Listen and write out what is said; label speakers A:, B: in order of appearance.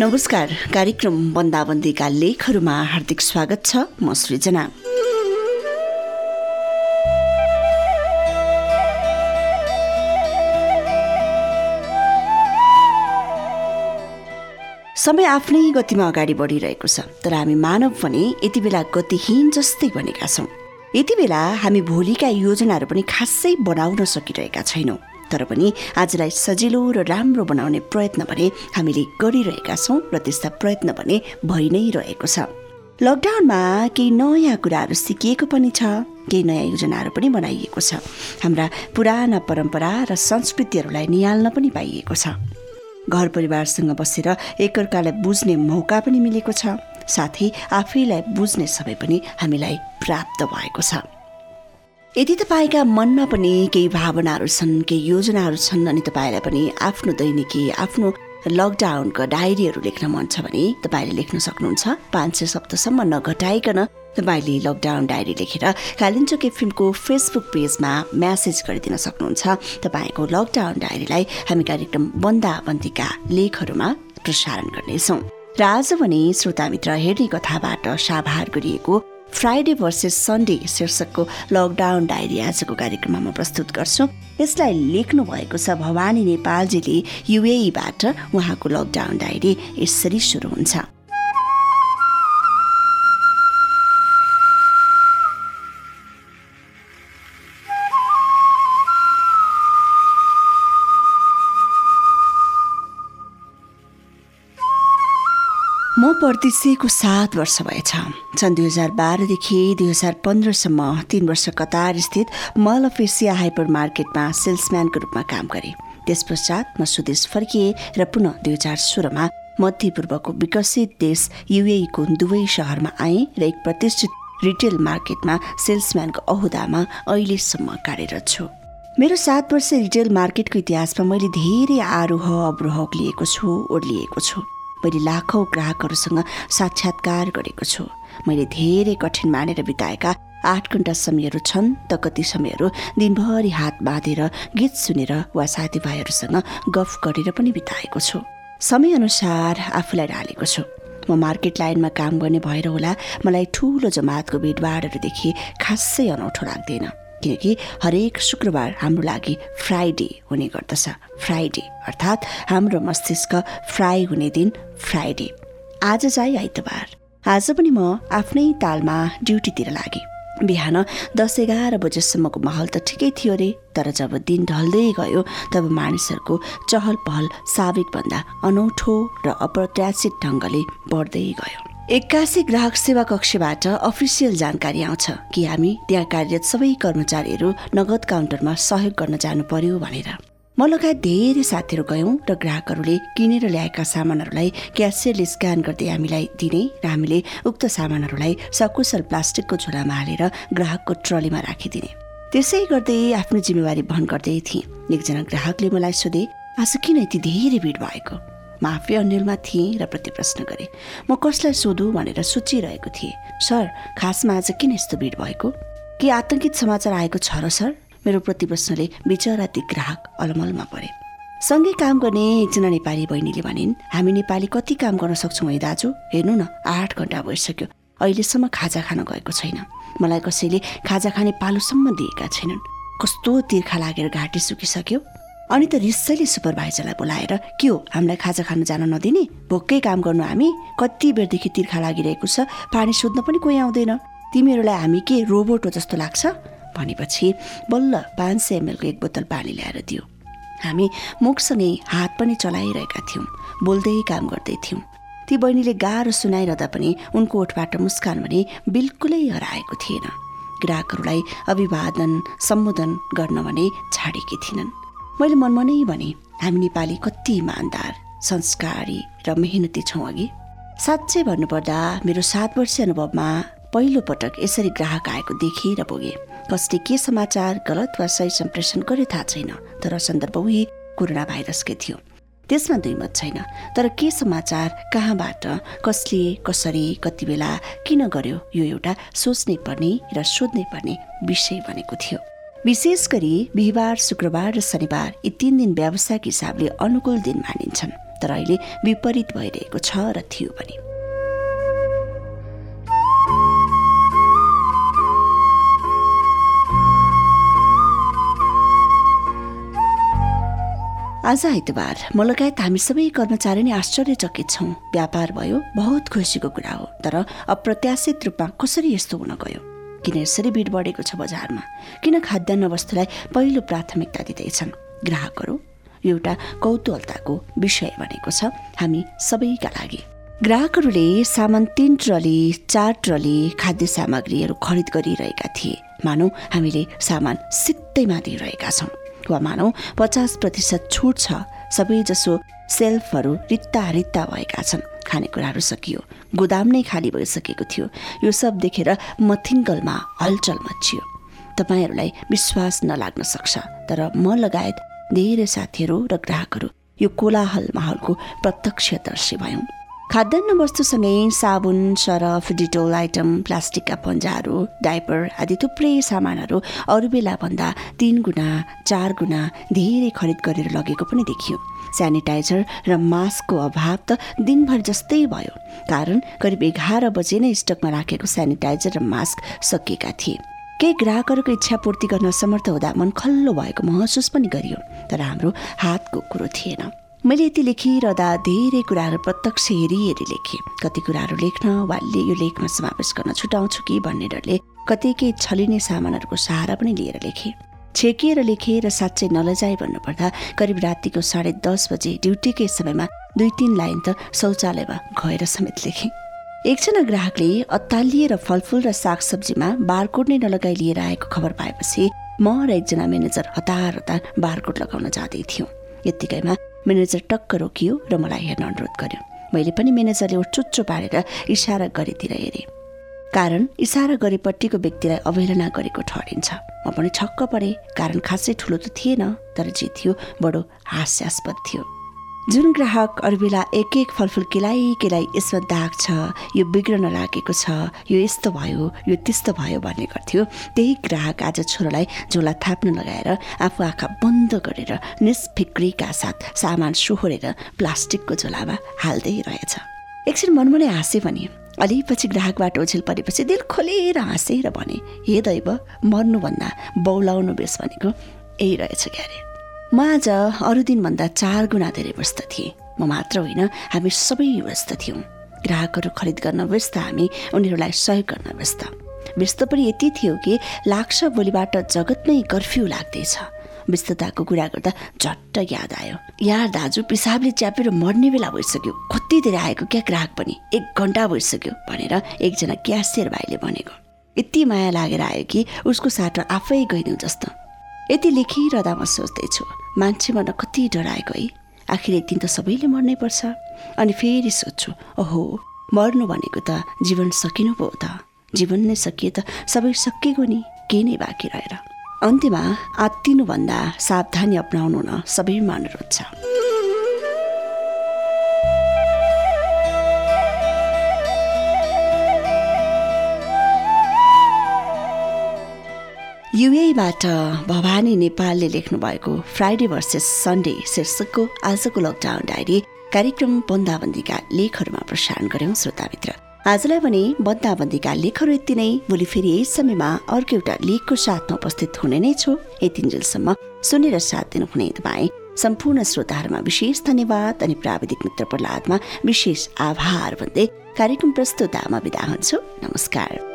A: नमस्कार कार्यक्रम बन्दाबन्दीका लेखहरूमा हार्दिक स्वागत छ म सृजना। समय आफ्नै गतिमा अगाडि बढिरहेको छ तर हामी मानव भने यति बेला गतिहीन जस्तै बनेका छौँ। यति बेला हामी भोलिका योजनाहरू पनि खासै बनाउन सकिरहेका छैनौँ। तर पनि आजलाई सजिलो र राम्रो बनाउने प्रयत्न भने हामीले गरिरहेका छौँ र त्यस्ता प्रयत्न भने भइ नै रहेको छ। लकडाउनमा केही नयाँ कुराहरू सिकिएको पनि छ केही नयाँ योजनाहरू पनि बनाइएको छ। हाम्रा पुराना परम्परा र संस्कृतिहरूलाई निहाल्न पनि पाइएको छ। घर परिवारसँग बसेर एकअर्कालाई बुझ्ने मौका पनि मिलेको छ। साथै आफैलाई बुझ्ने समय पनि हामीलाई प्राप्त भएको छ। यदि तपाईँका मनमा पनि केही भावनाहरू छन् केही योजनाहरू छन् अनि तपाईँलाई पनि आफ्नो दैनिकी आफ्नो लकडाउनको डायरीहरू लेख्न मन छ भने तपाईँले लेख्न सक्नुहुन्छ। पाँच सय सप्तसम्म नघटाइकन तपाईँले लकडाउन डायरी लेखेर कालिम्चोक एफएमको फेसबुक पेजमा म्यासेज गरिदिन सक्नुहुन्छ। तपाईँको लकडाउन डायरीलाई हामी कार्यक्रम बन्दाबन्दीका लेखहरूमा प्रसारण गर्नेछौँ। र आज भने श्रोतामित्र हेर्ने कथाबाट साभार गरिएको फ्राइडे भर्सेस सन्डे शीर्षकको लकडाउन डायरी आजको कार्यक्रममा म प्रस्तुत गर्छु। यसलाई लेख्नु भएको छ भवानी नेपालजीले युएईबाट उहाँको लकडाउन डायरी यसरी सुरु हुन्छ। म पर्दिसेको सात वर्ष भएछ। सन् दुई हजार बाह्रदेखि दुई हजार पन्ध्रसम्म तिन वर्ष कतार स्थित मल अफ एसिया हाइपर मार्केटमा सेल्सम्यानको रूपमा काम गरेँ। त्यस पश्चात म स्वदेश फर्किएँ र पुनः दुई हजार सोह्रमा मध्यपूर्वको विकसित देश युएको दुवै सहरमा आएँ र एक प्रतिष्ठित रिटेल मार्केटमा सेल्सम्यानको अहुदामा अहिलेसम्म कार्यरत छु। मेरो सात वर्ष रिटेल मार्केटको इतिहासमा मैले धेरै आरोह अवरोह लिएको छु ओर्लिएको छु। मैले लाखौँ ग्राहकहरूसँग साक्षात्कार गरेको छु। मैले धेरै कठिन मानेर बिताएका आठ घन्टा समयहरू छन् त कति समयहरू दिनभरि हात बाँधेर गीत सुनेर वा साथीभाइहरूसँग गफ गरेर पनि बिताएको छु। समयअनुसार आफूलाई ढालेको छु। म मार्केट लाइनमा काम गर्ने भएर होला मलाई ठुलो जमातको भिडभाडहरूदेखि खासै अनौठो लाग्दैन। किनकि हरेक शुक्रबार हाम्रो लागि फ्राइडे हुने गर्दछ। फ्राइडे अर्थात् हाम्रो मस्तिष्क फ्राई हुने दिन फ्राइडे। आज चाहिँ आइतबार। आज पनि म आफ्नै तालमा ड्युटीतिर लागेँ। बिहान दस एघार बजेसम्मको माहौल त ठिकै थियो अरे तर जब दिन ढल्दै गयो तब मानिसहरूको चहल पहल साविकभन्दा अनौठो र अप्रत्याशित ढङ्गले बढ्दै गयो। एक्कासी ग्राहक सेवा कक्षबाट अफिसियल जानकारी आउँछ कि हामी त्यहाँ कार्यरत सबै कर्मचारीहरू नगद काउन्टरमा सहयोग गर्न जानु पर्यो भनेर। म लगायत धेरै साथीहरू गयौँ र ग्राहकहरूले किनेर ल्याएका सामानहरूलाई क्यासियरले स्क्यान गर्दै हामीलाई दिने र हामीले उक्त सामानहरूलाई सकुशल प्लास्टिकको झोलामा हालेर ग्राहकको ट्रलीमा राखिदिने। त्यसै गर्दै आफ्नो जिम्मेवारी वहन गर्दै थिएँ। एकजना ग्राहकले मलाई सोधे आज किन यति धेरै भिड भएको? म आफै अन्यलमा थिएँ र प्रति प्रश्न गरेँ म कसलाई सोधु भनेर सोचिरहेको थिएँ। सर खासमा आज किन यस्तो भिड भएको? के आतंकित समाचार आएको छ र सर? मेरो प्रति प्रश्नले बिचरा ती ग्राहक अलमलमा परे सँगै काम गर्ने एकजना नेपाली बहिनीले भनिन् हामी नेपाली कति काम गर्न सक्छौँ है दाजु? हेर्नु न आठ घन्टा भइसक्यो। अहिलेसम्म खाजा खान गएको छैन। मलाई कसैले खाजा खाने पालोसम्म दिएका छैनन्। कस्तो तिर्खा लागेर घाँटी सुकिसक्यो? अनि त रिसैले सुपरभाइजरलाई बोलाएर के हो हामीलाई खाजा खान जान नदिने? भोकै काम गर्नु हामी? कति बेरदेखि तिर्खा लागिरहेको छ? पानी सोध्न पनि कोही आउँदैन। तिमीहरूलाई हामी के रोबोट हो जस्तो लाग्छ? भनेपछि बल्ल पाँच सय एमएलको एक बोतल पानी ल्याएर दियो। हामी मुखसँगै हात पनि चलाइरहेका थियौँ। बोल्दै काम गर्दै थियौँ। ती बहिनीले गाह्रो सुनाइरहँदा पनि उनको ओठबाट मुस्कान भने बिल्कुलै हराएको थिएन। ग्राहकहरूलाई अभिवादन सम्बोधन गर्न भने छाडेकी थिइनन्। मैले मनमा नै भने हामी नेपाली कति इमान्दार संस्कारी र मेहनती छौँ अघि। साँच्चै भन्नुपर्दा मेरो सात वर्ष अनुभवमा पहिलो पटक यसरी ग्राहक आएको देखेर पुगे। कसले के समाचार गलत वा सही सम्प्रेषण गर्यो थाहा छैन तर सन्दर्भ उही कोरोना भाइरसकै थियो। त्यसमा दुई मत छैन तर के समाचार कहाँबाट कसले कसरी कति बेला किन गर्यो यो एउटा सोच्नै पर्ने र सोध्नै पर्ने विषय बनेको थियो। विशेष गरी बिहिबार शुक्रबार र शनिबार यी तिन दिन व्यावसायिक हिसाबले अनुकूल दिन मानिन्छन्। तर अहिले विपरीत भइरहेको छ र थियो पनि। आज आइतबार म लगायत हामी सबै कर्मचारी नै आश्चर्यचकित छौँ। व्यापार भयो बहुत खुसीको कुरा हो तर अप्रत्याशित रूपमा कसरी यस्तो हुन गयो? किन यसरी भिड बढेको छ बजारमा? किन खाद्यान्न वस्तुलाई पहिलो प्राथमिकता दिँदैछन्? ग्राहकहरू एउटा कौतूहलताको विषय बनेको छ हामी सबैका लागि। ग्राहकहरूले सामान तिन ट्रली चार ट्रली खाद्य सामग्रीहरू खरिद गरिरहेका थिए। मानौ हामीले सामान सित्तैमा दिइरहेका छौँ। वा मानौ पचास प्रतिशत छुट छ। सबैजसो सेल्फहरू रित्ता रित्ता भएका छन्। खानेकुराहरू सकियो। गोदाम नै खाली भइसकेको थियो। यो सब देखेर मथिङ्गलमा हलचल मचियो। तपाईँहरूलाई विश्वास नलाग्न सक्छ तर म लगायत धेरै साथीहरू र ग्राहकहरू यो कोलाहल माहौलको प्रत्यक्षदर्शी भयौँ। खाद्यान्न वस्तुसँगै साबुन सरफ डिटोल आइटम प्लास्टिकका पन्जाहरू डाइपर आदि थुप्रै सामानहरू अरू बेला भन्दा तिन गुणा चार गुणा धेरै खरिद गरेर लगेको पनि देखियो। सेनिटाइजर र मास्कको अभाव त दिनभर जस्तै भयो कारण करिब एघार बजे नै स्टकमा राखेको सेनिटाइजर र मास्क सकिएका थिए। केही ग्राहकहरूको इच्छा पूर्ति गर्न समर्थ हुँदा मन खल्लो भएको महसुस पनि गरियो तर हाम्रो हातको कुरो थिएन। मैले यति लेखिरहँदा धेरै कुराहरू प्रत्यक्ष हेरी हेरी लेखेँ। कति कुराहरू लेख्न वा यो लेखमा समावेश गर्न छुटाउँछु कि भन्ने डरले कति केही छलिने सामानहरूको सहारा पनि लिएर लेखेँ। छेकिएर लेखेँ र साँच्चै नलजाए भन्नुपर्दा करिब रातिको साढे दस बजे ड्युटीकै समयमा दुई तिन लाइन त शौचालयमा गएर समेत लेखेँ। एकजना ग्राहकले अत्तालिएर फलफुल र सागसब्जीमा बारकोड नै नलगाइ लिएर आएको खबर पाएपछि म र एकजना म्यानेजर हतार हतार बारकोड लगाउन जाँदै थियौँ। यत्तिकैमा म्यानेजर टक्क रोकियो र मलाई हेर्न अनुरोध गर्यो। मैले पनि म्यानेजरले उचुच्चो पारेर इसारा गरेतिर हेरेँ। कारण इसारा गरेपट्टिको व्यक्तिलाई अवहेलना गरेको ठहरिन्छ। म पनि छक्क परेँ। कारण खासै ठुलो त थिएन तर जे थियो बडो हास्यास्पद थियो। जुन ग्राहक अरू बेला एक एक फलफुल केलाइ केलाइ यसमा दाग छ यो बिग्रन लागेको छ यो यस्तो भयो यो त्यस्तो भयो भन्ने गर्थ्यो त्यही ग्राहक आज छोरालाई झोला थाप्न लगाएर आफू आँखा बन्द गरेर निष्फिक्रीका साथ सामान सोहोरेर प्लास्टिकको झोलामा हाल्दै रहेछ। एकछिन मनमनै हाँसे पनि अलिपछि ग्राहकबाट ओझेल परेपछि दिल खोलेर हाँसेर भने हे दैव मर्नुभन्दा बौलाउनु बेस भनेको यही रहेछ क्यारे। म आज अरू दिनभन्दा चार गुणा धेरै व्यस्त थिएँ। म मात्र होइन हामी सबै व्यस्त थियौँ। ग्राहकहरू खरिद गर्न व्यस्त हामी उनीहरूलाई सहयोग गर्न व्यस्त। व्यस्त पनि यति थियो कि लाग्छ भोलिबाट जगत नै कर्फ्यू लाग्दैछ। व्यस्तताको कुरा गर्दा झट्ट याद आयो। यार दाजु पिसाबले च्यापेर मर्ने बेला भइसक्यो। कति धेरै आएको क्या ग्राहक पनि? एक घन्टा भइसक्यो भनेर एकजना क्यासियर भाइले भनेको। यति माया लागेर आयो कि उसको साटो आफै गइदिउँ जस्तो। यति लेखिरहँदा म सोच्दैछु। मान्छे मर्न कति डराएको है। आखिर एक दिन त सबैले मर्नै पर्छ। अनि फेरि सोध्छु ओहो मर्नु भनेको त जीवन सकिनु पो त। जीवन नै सकिए त सबै सकिएको नि केही नै बाँकी रहेर। अन्त्यमा आत्तिनुभन्दा सावधानी अप्नाउनु न सबैमा अनुरोध छ युएबाट भवानी नेपालले लेख्नु भएको फ्राइडे भर्सेस सन्डे शीर्षकको आजको लकडाउन डायरी कार्यक्रम बन्दाबन्दीका लेखहरूमा प्रसारण गर्यौं श्रोतामित्र। आजलाई भने बन्दाबन्दीका लेखहरू यति नै। भोलि फेरि यही समयमा अर्को एउटा लेखको साथमा उपस्थित हुने नै छु। यतिन्जेलसम्म सुनेर साथ दिनुहुने तपाईँ। सम्पूर्ण श्रोताहरूमा विशेष धन्यवाद अनि प्राविधिक मित्र प्रहलादमा विशेष आभार भन्दै कार्यक्रम प्रस्तुतामा बिदा हुन्छु। नमस्कार।